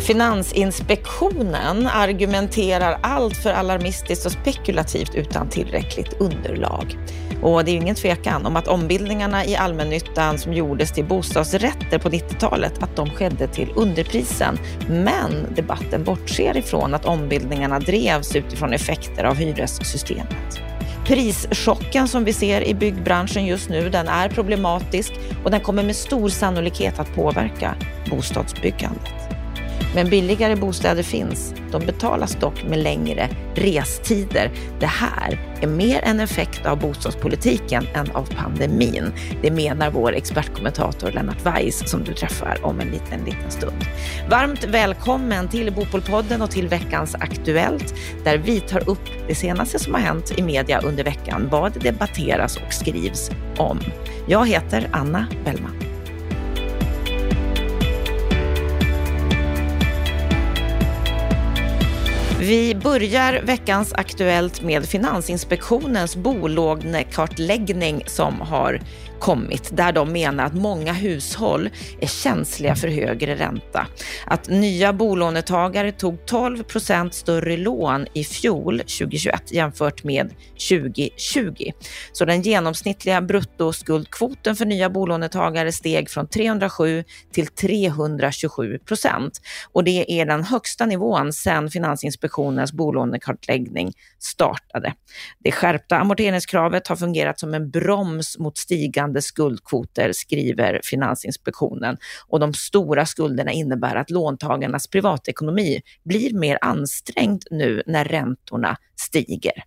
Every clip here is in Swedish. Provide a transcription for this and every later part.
Finansinspektionen argumenterar allt för alarmistiskt och spekulativt utan tillräckligt underlag. Och det är ju ingen tvekan om att ombildningarna i allmännyttan som gjordes till bostadsrätter på 90-talet, att de skedde till underprisen. Men debatten bortser ifrån att ombildningarna drevs utifrån effekter av hyressystemet. Prischocken som vi ser i byggbranschen just nu, den är problematisk och den kommer med stor sannolikhet att påverka bostadsbyggandet. Men billigare bostäder finns. De betalas dock med längre restider. Det här är mer en effekt av bostadspolitiken än av pandemin. Det menar vår expertkommentator Lennart Weiss som du träffar om en liten, liten stund. Varmt välkommen till Bopolpodden och till veckans Aktuellt där vi tar upp det senaste som har hänt i media under veckan, vad det debatteras och skrivs om. Jag heter Anna Bellman. Vi börjar veckans Aktuellt med Finansinspektionens bolånekartläggning som har kommit där de menar att många hushåll är känsliga för högre ränta. Att nya bolånetagare tog 12 procent större lån i fjol 2021 jämfört med 2020. Så den genomsnittliga bruttoskuldkvoten för nya bolånetagare steg från 307 till 327 procent. Och det är den högsta nivån sedan Finansinspektionens bolånekartläggning startade. Det skärpta amorteringskravet har fungerat som en broms mot stigande skuldkvoter, skriver Finansinspektionen. Och de stora skulderna innebär att låntagarnas privatekonomi blir mer ansträngd nu när räntorna stiger.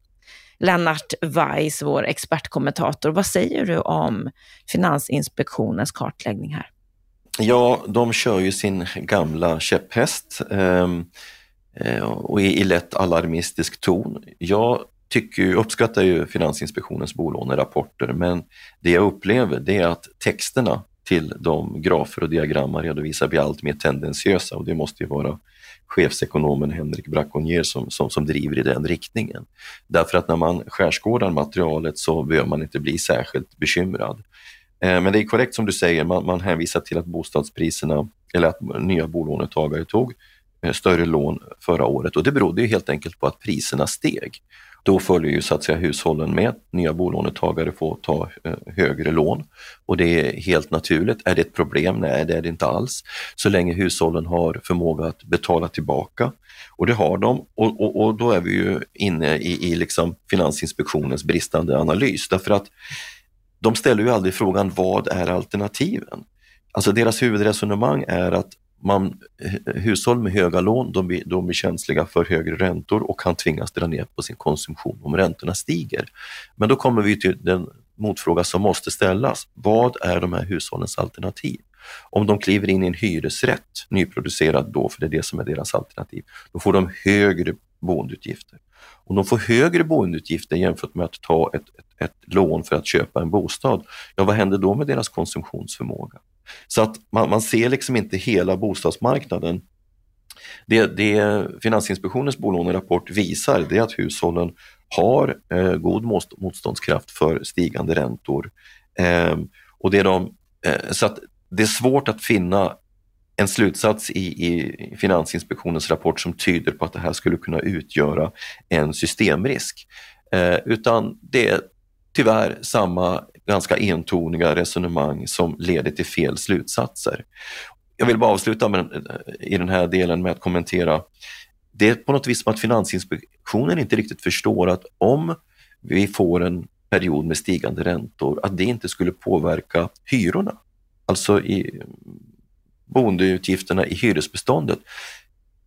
Lennart Weiss, vår expertkommentator, vad säger du om Finansinspektionens kartläggning här? Ja, de kör ju sin gamla käpphäst eh, Eh, och i lätt alarmistisk ton. Jag tycker, uppskattar ju Finansinspektionens bolånerapporter men det jag upplever det är att texterna till de grafer och diagram man redovisar blir allt mer tendensiösa och det måste ju vara chefsekonomen Henrik Braconier som, som, som driver i den riktningen. Därför att när man skärskådar materialet så behöver man inte bli särskilt bekymrad. Eh, men det är korrekt som du säger, man, man hänvisar till att bostadspriserna, eller att nya bolånetagare tog Eh, större lån förra året och det berodde ju helt enkelt på att priserna steg. Då följer ju så att säga hushållen med. Nya bolånetagare får ta eh, högre lån och det är helt naturligt. Är det ett problem? Nej, det är det inte alls. Så länge hushållen har förmåga att betala tillbaka och det har de och, och, och då är vi ju inne i, i liksom Finansinspektionens bristande analys därför att de ställer ju aldrig frågan vad är alternativen? Alltså deras huvudresonemang är att man, hushåll med höga lån de blir, de är känsliga för högre räntor och kan tvingas dra ner på sin konsumtion om räntorna stiger. Men då kommer vi till den motfråga som måste ställas. Vad är de här hushållens alternativ? Om de kliver in i en hyresrätt, nyproducerad då, för det är det som är deras alternativ, då får de högre boendeutgifter. Om de får högre boendeutgifter jämfört med att ta ett, ett, ett lån för att köpa en bostad, ja vad händer då med deras konsumtionsförmåga? Så att man, man ser liksom inte hela bostadsmarknaden. Det, det Finansinspektionens bolånerapport visar det är att hushållen har eh, god motståndskraft för stigande räntor. Eh, och det är de, eh, så att det är svårt att finna en slutsats i, i, Finansinspektionens rapport som tyder på att det här skulle kunna utgöra en systemrisk. Eh, utan det är tyvärr samma ganska entoniga resonemang som leder till fel slutsatser. Jag vill bara avsluta med, eh, i den här delen med att kommentera. Det är på något vis som att Finansinspektionen inte riktigt förstår att om vi får en period med stigande räntor, att det inte skulle påverka hyrorna. Alltså i boendeutgifterna i hyresbeståndet.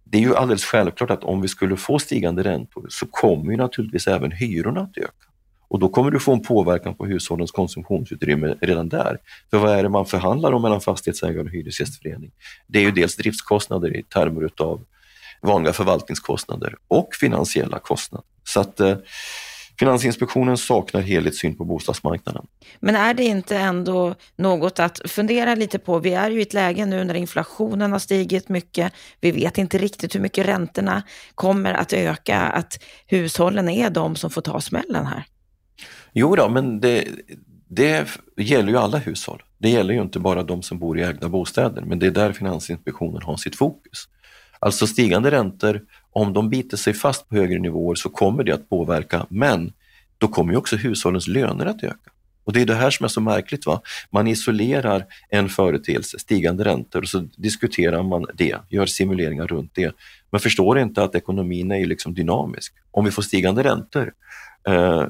Det är ju alldeles självklart att om vi skulle få stigande räntor så kommer ju naturligtvis även hyrorna att öka. Och då kommer du få en påverkan på hushållens konsumtionsutrymme redan där. För vad är det man förhandlar om mellan fastighetsägare och hyresgästförening? Det är ju dels driftskostnader i termer utav vanliga förvaltningskostnader och finansiella kostnader. Så att eh, Finansinspektionen saknar helhetssyn på bostadsmarknaden. Men är det inte ändå något att fundera lite på? Vi är ju i ett läge nu när inflationen har stigit mycket. Vi vet inte riktigt hur mycket räntorna kommer att öka. Att hushållen är de som får ta smällen här. Jo då, men det, det gäller ju alla hushåll. Det gäller ju inte bara de som bor i ägda bostäder, men det är där Finansinspektionen har sitt fokus. Alltså stigande räntor, om de biter sig fast på högre nivåer så kommer det att påverka, men då kommer ju också hushållens löner att öka. Och det är det här som är så märkligt. Va? Man isolerar en företeelse, stigande räntor, och så diskuterar man det, gör simuleringar runt det. Men förstår inte att ekonomin är liksom dynamisk. Om vi får stigande räntor eh,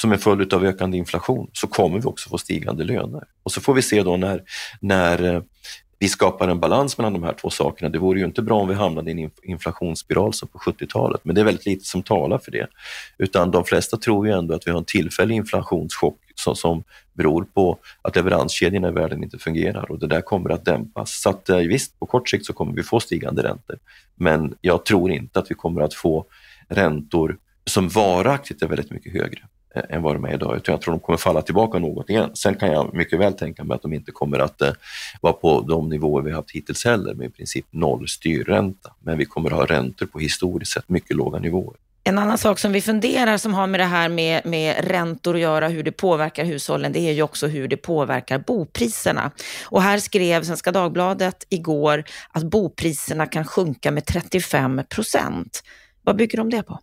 som en följd av ökande inflation så kommer vi också få stigande löner. Och så får vi se då när, när eh, vi skapar en balans mellan de här två sakerna. Det vore ju inte bra om vi hamnade i en inflationsspiral som på 70-talet, men det är väldigt lite som talar för det. Utan de flesta tror ju ändå att vi har en tillfällig inflationschock som, som beror på att leveranskedjorna i världen inte fungerar och det där kommer att dämpas. Så att, eh, visst, på kort sikt så kommer vi få stigande räntor, men jag tror inte att vi kommer att få räntor som varaktigt är väldigt mycket högre Eh, än vad de är idag, utan jag tror de kommer falla tillbaka något igen. Sen kan jag mycket väl tänka mig att de inte kommer att eh, vara på de nivåer vi haft hittills heller, med i princip noll styrränta. Men vi kommer att ha räntor på historiskt sett mycket låga nivåer. En annan sak som vi funderar som har med det här med, med räntor att göra, hur det påverkar hushållen, det är ju också hur det påverkar bopriserna. Och här skrev Svenska Dagbladet igår att bopriserna kan sjunka med 35 procent. Vad bygger de det på?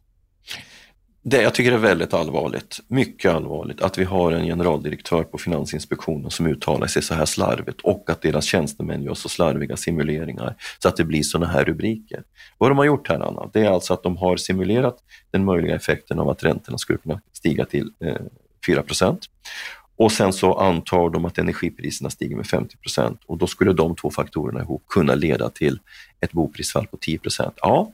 Det, jag tycker är väldigt allvarligt, mycket allvarligt, att vi har en generaldirektör på Finansinspektionen som uttalar sig så här slarvigt och att deras tjänstemän gör så slarviga simuleringar så att det blir sådana här rubriker. Vad de har gjort här, Anna, det är alltså att de har simulerat den möjliga effekten av att räntorna skulle kunna stiga till eh, 4 och sen så antar de att energipriserna stiger med 50% och då skulle de två faktorerna ihop kunna leda till ett boprisfall på 10 Ja,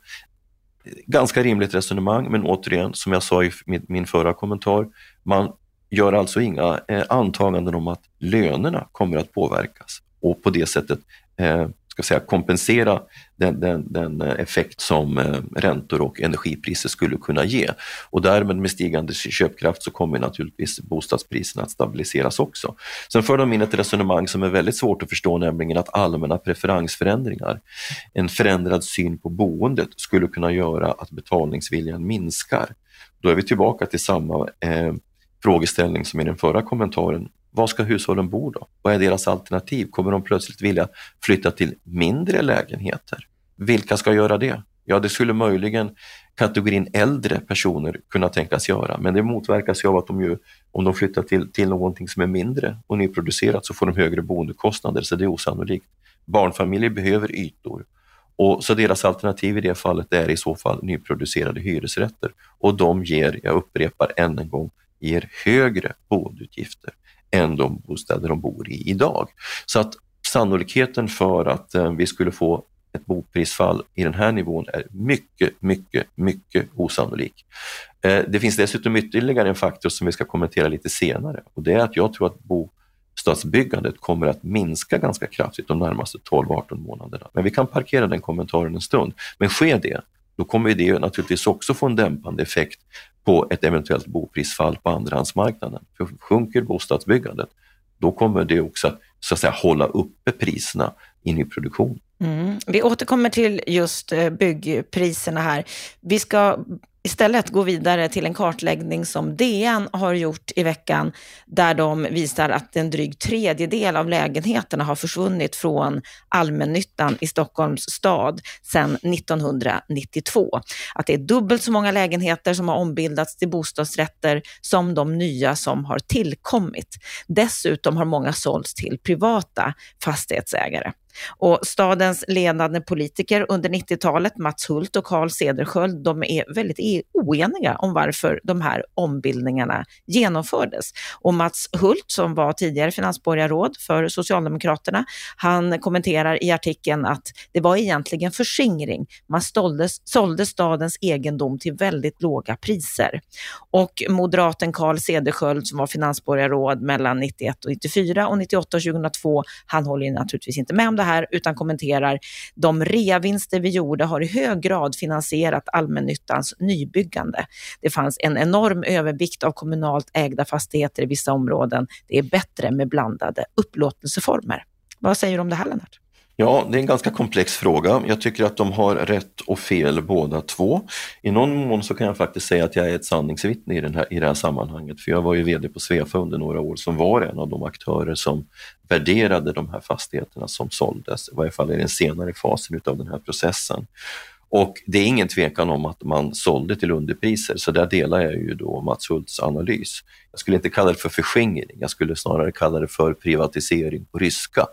ganska rimligt resonemang, men återigen, som jag sa i min förra kommentar, man gör alltså inga eh, antaganden om att lönerna kommer att påverkas. Och på det sättet eh, ska säga, kompensera den, den, den, eh, effekt som eh, räntor och energipriser skulle kunna ge. Och därmed med stigande köpkraft så kommer naturligtvis bostadspriserna att stabiliseras också. Sen för de in ett resonemang som är väldigt svårt att förstå, nämligen att allmänna preferensförändringar, en förändrad syn på boendet skulle kunna göra att betalningsviljan minskar. Då är vi tillbaka till samma eh, frågeställning som i den förra kommentaren. Var ska hushållen bo då? Vad är deras alternativ? Kommer de plötsligt vilja flytta till mindre lägenheter? Vilka ska göra det? Ja, det skulle möjligen kategorin äldre personer kunna tänkas göra, men det motverkas ju av att de ju, om de flyttar till, till någonting som är mindre och nyproducerat så får de högre boendekostnader, så det är osannolikt. Barnfamiljer behöver ytor och så deras alternativ i det fallet är i så fall nyproducerade hyresrätter och de ger, jag upprepar än en gång, ger högre boendeutgifter än de bostäder de bor i idag. Så att sannolikheten för att eh, vi skulle få ett boprisfall i den här nivån är mycket, mycket, mycket osannolik. Eh, det finns dessutom ytterligare en faktor som vi ska kommentera lite senare och det är att jag tror att bostadsbyggandet kommer att minska ganska kraftigt de närmaste 12-18 månaderna. Men vi kan parkera den kommentaren en stund. Men sker det, då kommer det naturligtvis också få en dämpande effekt på ett eventuellt boprisfall på andrahandsmarknaden. För sjunker bostadsbyggandet, då kommer det också att, så att säga, hålla uppe priserna i nyproduktion. Mm. Vi återkommer till just eh, byggpriserna här. Vi ska istället gå vidare till en kartläggning som DN har gjort i veckan, där de visar att en dryg tredjedel av lägenheterna har försvunnit från allmännyttan i Stockholms stad sedan 1992. Att det är dubbelt så många lägenheter som har ombildats till bostadsrätter som de nya som har tillkommit. Dessutom har många sålts till privata fastighetsägare. Och stadens ledande politiker under 90-talet, Mats Hult och Carl Cederschiöld, de är väldigt e- oeniga om varför de här ombildningarna genomfördes. Och Mats Hult, som var tidigare finansborgarråd för Socialdemokraterna, han kommenterar i artikeln att det var egentligen förskingring. Man ståldes, sålde stadens egendom till väldigt låga priser. Och moderaten Carl Cederschiöld, som var finansborgarråd mellan 91 och 94 och 98 och 2002, han håller naturligtvis inte med om det här utan kommenterar de reavinster vi gjorde har i hög grad finansierat allmännyttans nybyggande. Det fanns en enorm övervikt av kommunalt ägda fastigheter i vissa områden. Det är bättre med blandade upplåtelseformer. Vad säger du om det här Lennart? Ja, det är en ganska komplex fråga. Jag tycker att de har rätt och fel båda två. I någon mån så kan jag faktiskt säga att jag är ett sanningsvittne i, den här, i det här sammanhanget. För jag var ju VD på Svefa under några år som var en av de aktörer som värderade de här fastigheterna som såldes, i varje fall i den senare fasen av den här processen. Och det är ingen tvekan om att man sålde till underpriser, så där delar jag ju då Mats Hults analys. Jag skulle inte kalla det för förskingring, jag skulle snarare kalla det för privatisering på ryska.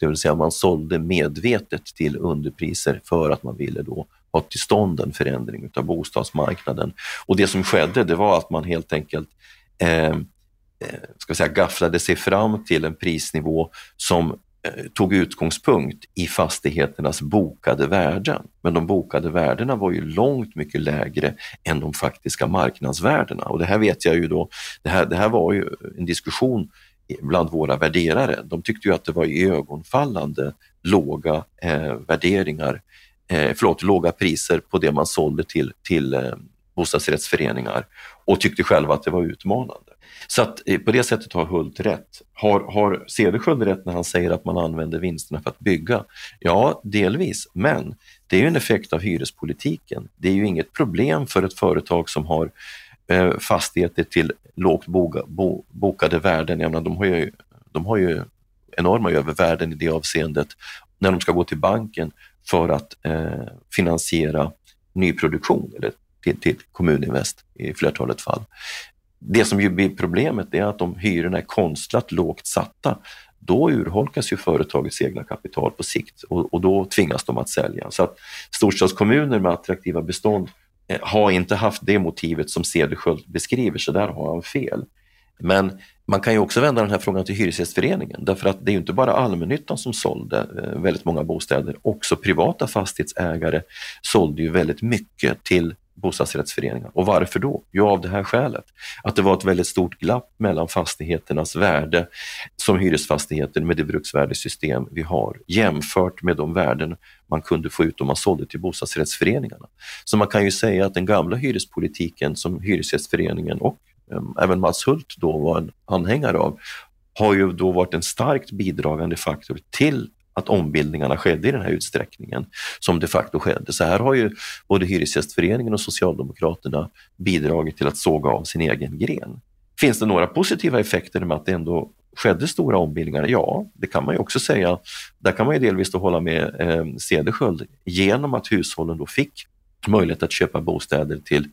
Det vill säga man sålde medvetet till underpriser för att man ville då ha till stånd en förändring av bostadsmarknaden. Och det som skedde, det var att man helt enkelt eh, eh ska säga, gafflade sig fram till en prisnivå som Eh, tog utgångspunkt i fastigheternas bokade värden. Men de bokade värdena var ju långt mycket lägre än de faktiska marknadsvärdena. Och det här vet jag ju då, det här, det här var ju en diskussion bland våra värderare. De tyckte ju att det var i ögonfallande låga eh, värderingar, eh, förlåt, låga priser på det man sålde till, till eh, bostadsrättsföreningar och tyckte själva att det var utmanande. Så att eh, på det sättet har Hult rätt. Har, har Cederschiöld rätt när han säger att man använder vinsterna för att bygga? Ja, delvis, men det är ju en effekt av hyrespolitiken. Det är ju inget problem för ett företag som har eh, fastigheter till lågt boga, bo, bokade värden. Jag menar, de, har ju, de har ju enorma övervärden i det avseendet när de ska gå till banken för att eh, finansiera nyproduktion eller till, till Kommuninvest i flertalet fall. Det som ju blir problemet är att om hyrorna är konstlat lågt satta, då urholkas ju företagets egna kapital på sikt och, och då tvingas de att sälja. Så att storstadskommuner med attraktiva bestånd eh, har inte haft det motivet som Cederschiöld beskriver, så där har han fel. Men man kan ju också vända den här frågan till Hyresgästföreningen därför att det är ju inte bara allmännyttan som sålde eh, väldigt många bostäder, också privata fastighetsägare sålde ju väldigt mycket till bostadsrättsföreningar. Och varför då? Jo, av det här skälet. Att det var ett väldigt stort glapp mellan fastigheternas värde som hyresfastigheter med det bruksvärdesystem vi har jämfört med de värden man kunde få ut om man sålde till bostadsrättsföreningarna. Så man kan ju säga att den gamla hyrespolitiken som Hyresgästföreningen och um, även Mats Hult då var en anhängare av har ju då varit en starkt bidragande faktor till att ombildningarna skedde i den här utsträckningen som de facto skedde. Så här har ju både Hyresgästföreningen och Socialdemokraterna bidragit till att såga av sin egen gren. Finns det några positiva effekter med att det ändå skedde stora ombildningar? Ja, det kan man ju också säga. Där kan man ju delvis då hålla med eh, Cederschiöld genom att hushållen då fick möjlighet att köpa bostäder till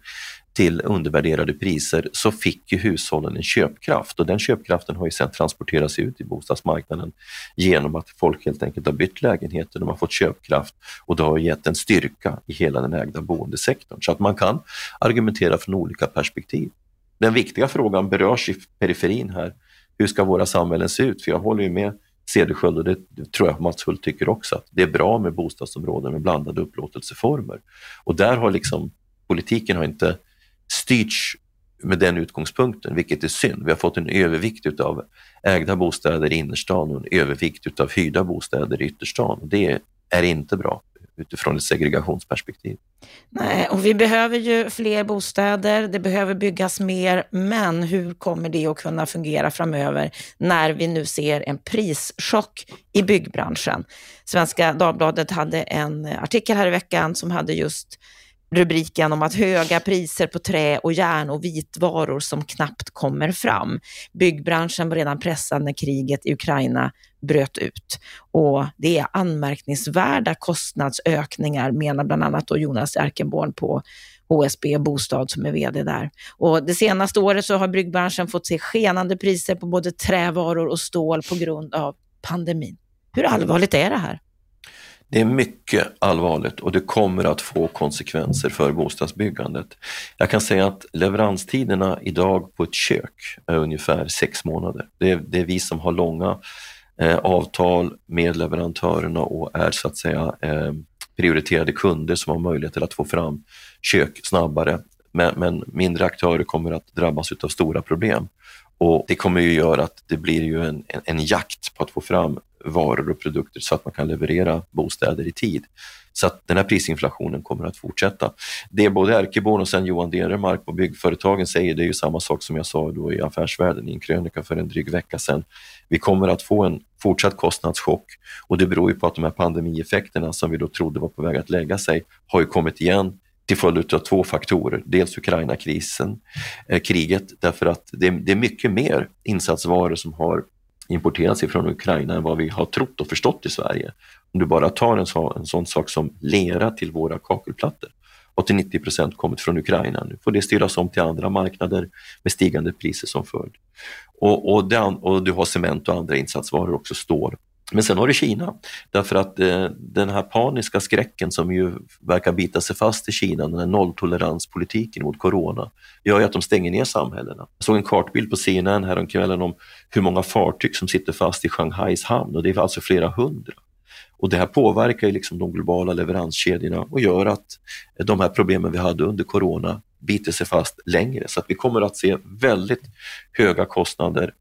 till undervärderade priser så fick ju hushållen en köpkraft och den köpkraften har ju sedan transporterats ut i bostadsmarknaden genom att folk helt enkelt har bytt lägenheter, de har fått köpkraft och det har gett en styrka i hela den ägda boendesektorn. Så att man kan argumentera från olika perspektiv. Den viktiga frågan berörs i periferin här. Hur ska våra samhällen se ut? För jag håller ju med Cederschiöld och det tror jag Mats Hult tycker också, att det är bra med bostadsområden med blandade upplåtelseformer. Och där har liksom politiken har inte styrts med den utgångspunkten, vilket är synd. Vi har fått en övervikt av ägda bostäder i innerstan och en övervikt av hyrda bostäder i ytterstan. Det är inte bra utifrån ett segregationsperspektiv. Nej, och vi behöver ju fler bostäder, det behöver byggas mer, men hur kommer det att kunna fungera framöver när vi nu ser en prischock i byggbranschen? Svenska Dagbladet hade en artikel här i veckan som hade just rubriken om att höga priser på trä och järn och vitvaror som knappt kommer fram. Byggbranschen var redan pressad när kriget i Ukraina bröt ut och det är anmärkningsvärda kostnadsökningar menar bland annat då Jonas Erkenborn på HSB Bostad som är VD där. Och det senaste året så har byggbranschen fått se skenande priser på både trävaror och stål på grund av pandemin. Hur allvarligt är det här? Det är mycket allvarligt och det kommer att få konsekvenser för bostadsbyggandet. Jag kan säga att leveranstiderna idag på ett kök är ungefär sex månader. Det är, det är vi som har långa eh, avtal med leverantörerna och är så att säga eh, prioriterade kunder som har möjlighet att få fram kök snabbare. Men, men mindre aktörer kommer att drabbas av stora problem. Och Det kommer ju göra att det blir ju en, en, en, jakt på att få fram varor och produkter så att man kan leverera bostäder i tid. Så att den här prisinflationen kommer att fortsätta. Det både Erkeborn och sen Johan Deremark på byggföretagen säger, det är ju samma sak som jag sa då i Affärsvärlden i en krönika för en dryg vecka sedan. Vi kommer att få en fortsatt kostnadschock och det beror ju på att de här pandemieffekterna som vi då trodde var på väg att lägga sig har ju kommit igen till följd av två faktorer. Dels Ukraina-krisen, eh, kriget, därför att det, det är mycket mer insatsvaror som har importerats ifrån Ukraina än vad vi har trott och förstått i Sverige. Om du bara tar en, så, en sån sak som lera till våra kakelplattor har till 90 procent kommit från Ukraina. Nu får det styras om till andra marknader med stigande priser som följd. Och, och, och du har cement och andra insatsvaror, också stål. Men sen har du Kina, därför att eh, den här paniska skräcken som ju verkar bita sig fast i Kina, den här nolltoleranspolitiken mot corona, gör ju att de stänger ner samhällena. Jag såg en kartbild på CNN häromkvällen om hur många fartyg som sitter fast i Shanghais hamn och det är alltså flera hundra. Och det här påverkar ju liksom de globala leveranskedjorna och gör att de här problemen vi hade under corona biter sig fast längre. Så att vi kommer att se väldigt höga kostnader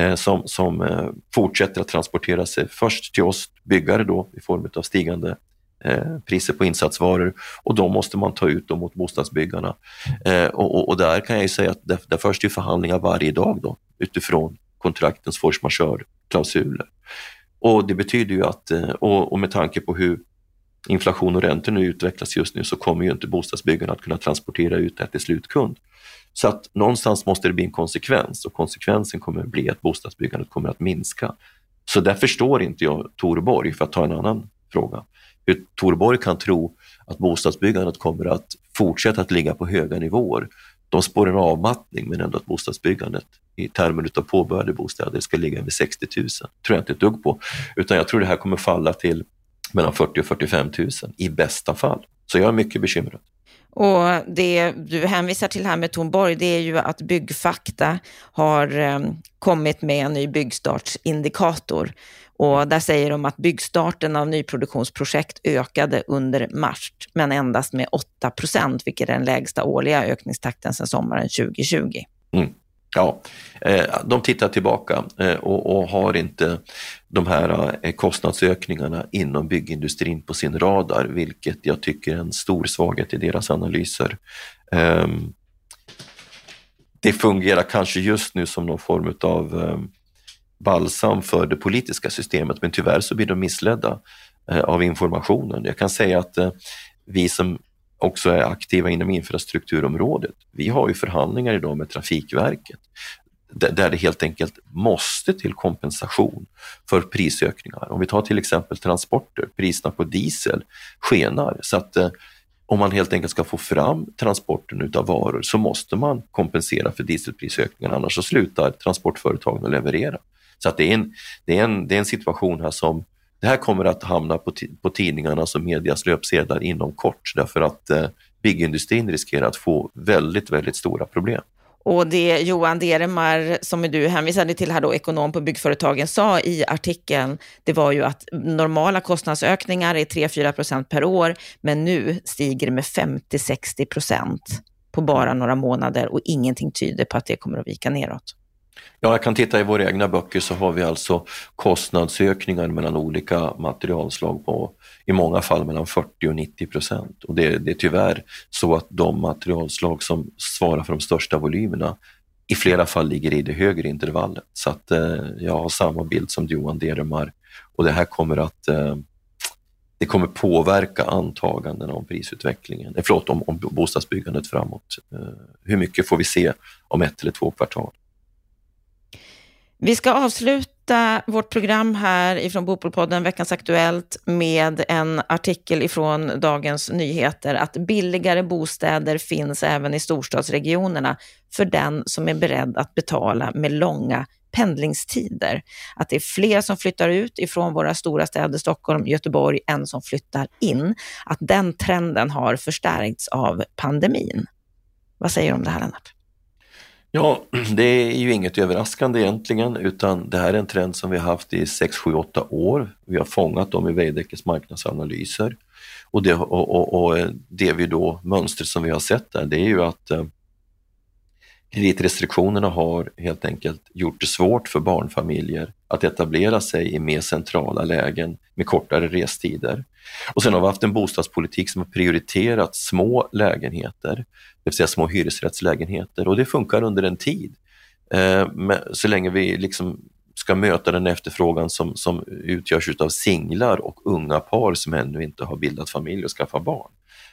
Eh, som, som eh, fortsätter att transportera sig först till oss byggare då i form av stigande eh, priser på insatsvaror och då måste man ta ut dem mot bostadsbyggarna. Eh, och, och, och, där kan jag ju säga att där, där förs det förhandlingar varje dag då utifrån kontraktens force majeure-klausuler. Och det betyder ju att, eh, och, och med tanke på hur inflation och räntor nu utvecklas just nu så kommer ju inte bostadsbyggarna att kunna transportera ut det till slutkund. Så att någonstans måste det bli en konsekvens och konsekvensen kommer att bli att bostadsbyggandet kommer att minska. Så där förstår inte jag Torborg, för att ta en annan fråga, hur Torborg kan tro att bostadsbyggandet kommer att fortsätta att ligga på höga nivåer. De spår en avmattning men ändå att bostadsbyggandet i termer av påbörjade bostäder ska ligga vid 60 000. tror jag inte ett dugg på, utan jag tror det här kommer falla till mellan 40 och 45 000 i bästa fall. Så jag är mycket bekymrad. Och det du hänvisar till här med Tornborg, det är ju att Byggfakta har ehm, kommit med en ny byggstartsindikator. Och där säger de att byggstarten av nyproduktionsprojekt ökade under mars, men endast med 8 procent, vilket är den lägsta årliga ökningstakten sedan sommaren 2020. Mm. Ja, eh, de tittar tillbaka eh, och, har inte de här eh, kostnadsökningarna inom byggindustrin på sin radar, vilket jag tycker är en stor svaghet i deras analyser. Ehm, det fungerar kanske just nu som någon form av ehm, balsam för det politiska systemet, men tyvärr så blir de missledda av informationen. Jag kan säga att vi som också är aktiva inom infrastrukturområdet. Vi har ju förhandlingar idag med Trafikverket där det helt enkelt måste till kompensation för prisökningar. Om vi tar till exempel transporter, priserna på diesel skenar så att eh, om man helt enkelt ska få fram transporten utav varor så måste man kompensera för dieselprisökningar, annars så slutar transportföretagen att leverera. Så att det, är en, det, är en, det är en situation här som det här kommer att hamna på, på tidningarnas och medias löpsedlar inom kort därför att eh, byggindustrin riskerar att få väldigt, väldigt stora problem. Och det Johan Deremar, som du hänvisade till här då, ekonom på byggföretagen, sa i artikeln, det var ju att normala kostnadsökningar är 3-4 procent per år, men nu stiger det med 50-60 procent på bara några månader och ingenting tyder på att det kommer att vika neråt. Ja, jag kan titta i våra egna böcker så har vi alltså kostnadsökningar mellan olika materialslag på i många fall mellan 40 och 90 procent. Och det, det är tyvärr så att de materialslag som svarar för de största volymerna i flera fall ligger i det högre intervallet. Så att eh, jag har samma bild som Johan Deremar och det här kommer att eh, det kommer påverka antagandena om prisutvecklingen, eh, förlåt, om, om bostadsbyggandet framåt. Eh, hur mycket får vi se om ett eller två kvartal? Vi ska avsluta vårt program här ifrån Bopolpodden, Veckans Aktuellt, med en artikel ifrån Dagens Nyheter att billigare bostäder finns även i storstadsregionerna för den som är beredd att betala med långa pendlingstider. Att det är fler som flyttar ut ifrån våra stora städer Stockholm, Göteborg än som flyttar in. Att den trenden har förstärkts av pandemin. Vad säger du om det här Lennart? Ja, det är ju inget överraskande egentligen, utan det här är en trend som vi har haft i 6, 7, 8 år. Vi har fångat dem i Veidekkes marknadsanalyser. Och det, och, och, och det vi då, mönstret som vi har sett där, det är ju att eh, Kreditrestriktionerna har helt enkelt gjort det svårt för barnfamiljer att etablera sig i mer centrala lägen med kortare restider. Och sen har vi haft en bostadspolitik som har prioriterat små lägenheter, det vill säga små hyresrättslägenheter och det funkar under en tid. Eh, så länge vi liksom ska möta den efterfrågan som, som utgörs av singlar och unga par som ännu inte har bildat familj och skaffat barn.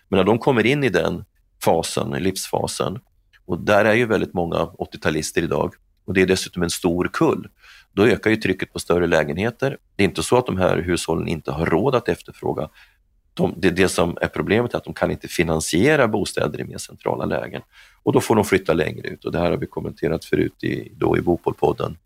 Men när de kommer in i den fasen, livsfasen, och där är ju väldigt många 80-talister idag och det är dessutom en stor kull. Då ökar ju trycket på större lägenheter. Det är inte så att de här hushållen inte har råd att efterfråga. De, det, det som är problemet är att de kan inte finansiera bostäder i mer centrala lägen och då får de flytta längre ut och det här har vi kommenterat förut i, då i Bopolpodden.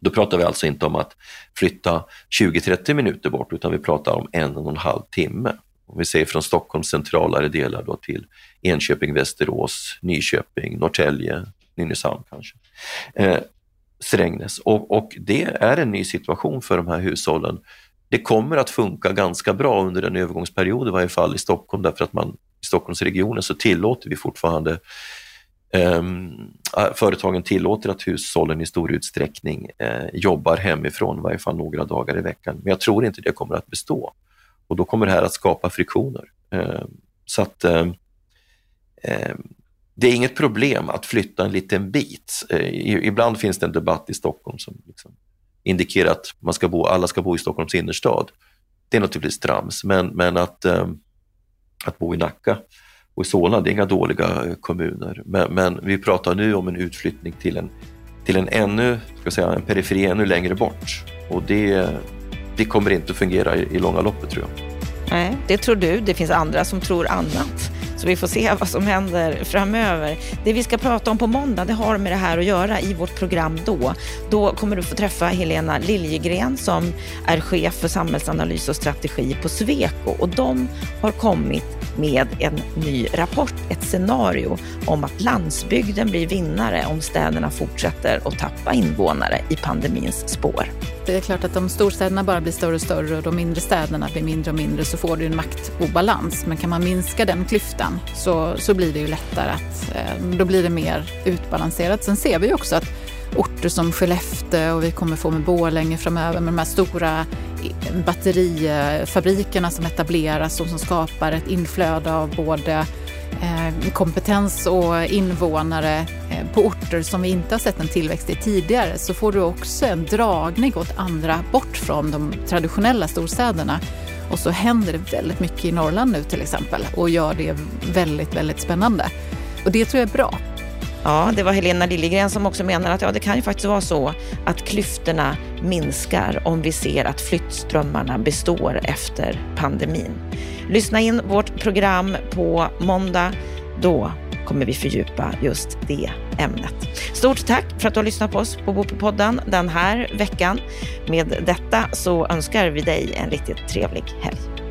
Då pratar vi alltså inte om att flytta 20-30 minuter bort utan vi pratar om en och en halv timme om vi säger från Stockholms centralare delar då till Enköping, Västerås, Nyköping, Norrtälje, Nynäshamn kanske. Eh, Strängnäs. Och, och, det är en ny situation för de här hushållen. Det kommer att funka ganska bra under en övergångsperiod i varje fall i Stockholm därför att man i Stockholmsregionen så tillåter vi fortfarande Um, företagen tillåter att hushållen i stor utsträckning uh, jobbar hemifrån, i varje fall några dagar i veckan. Men jag tror inte det kommer att bestå och då kommer det här att skapa friktioner. Eh, så att eh, eh, det är inget problem att flytta en liten bit. Eh, ibland finns det en debatt i Stockholm som liksom indikerar att man ska bo, alla ska bo i Stockholms innerstad. Det är naturligtvis trams, men, men att, eh, att bo i Nacka och i Solna, det är inga dåliga eh, kommuner. Men, men, vi pratar nu om en utflyttning till en, till en ännu, ska säga, en periferi ännu längre bort. Och det, det kommer inte att fungera i, i långa loppet tror jag. Nej, det tror du. Det finns andra som tror annat. Så vi får se vad som händer framöver. Det vi ska prata om på måndag, det har med det här att göra i vårt program då. Då kommer du få träffa Helena Liljegren som är chef för samhällsanalys och strategi på Sweco och de har kommit med en ny rapport, ett scenario om att landsbygden blir vinnare om städerna fortsätter att tappa invånare i pandemins spår. Det är klart att om storstäderna bara blir större och större och de mindre städerna blir mindre och mindre så får du en maktobalans. Men kan man minska den klyftan så, så blir det ju lättare att, eh, då blir det mer utbalanserat. Sen ser vi ju också att orter som Skellefteå och vi kommer få med Borlänge framöver med de här stora batterifabrikerna som etableras och som skapar ett inflöde av både Eh, kompetens och invånare eh, på orter som vi inte har sett en tillväxt i tidigare så får du också en dragning åt andra bort från de traditionella storstäderna. Och så händer det väldigt mycket i Norrland nu till exempel och gör det väldigt, väldigt spännande. Och det tror jag är bra. Ja, det var Helena Liljegren som också menar att ja, det kan ju faktiskt vara så att klyftorna minskar om vi ser att flyttströmmarna består efter pandemin. Lyssna in vårt program på måndag. Då kommer vi fördjupa just det ämnet. Stort tack för att du har lyssnat på oss på Bopolpodden den här veckan. Med detta så önskar vi dig en riktigt trevlig helg.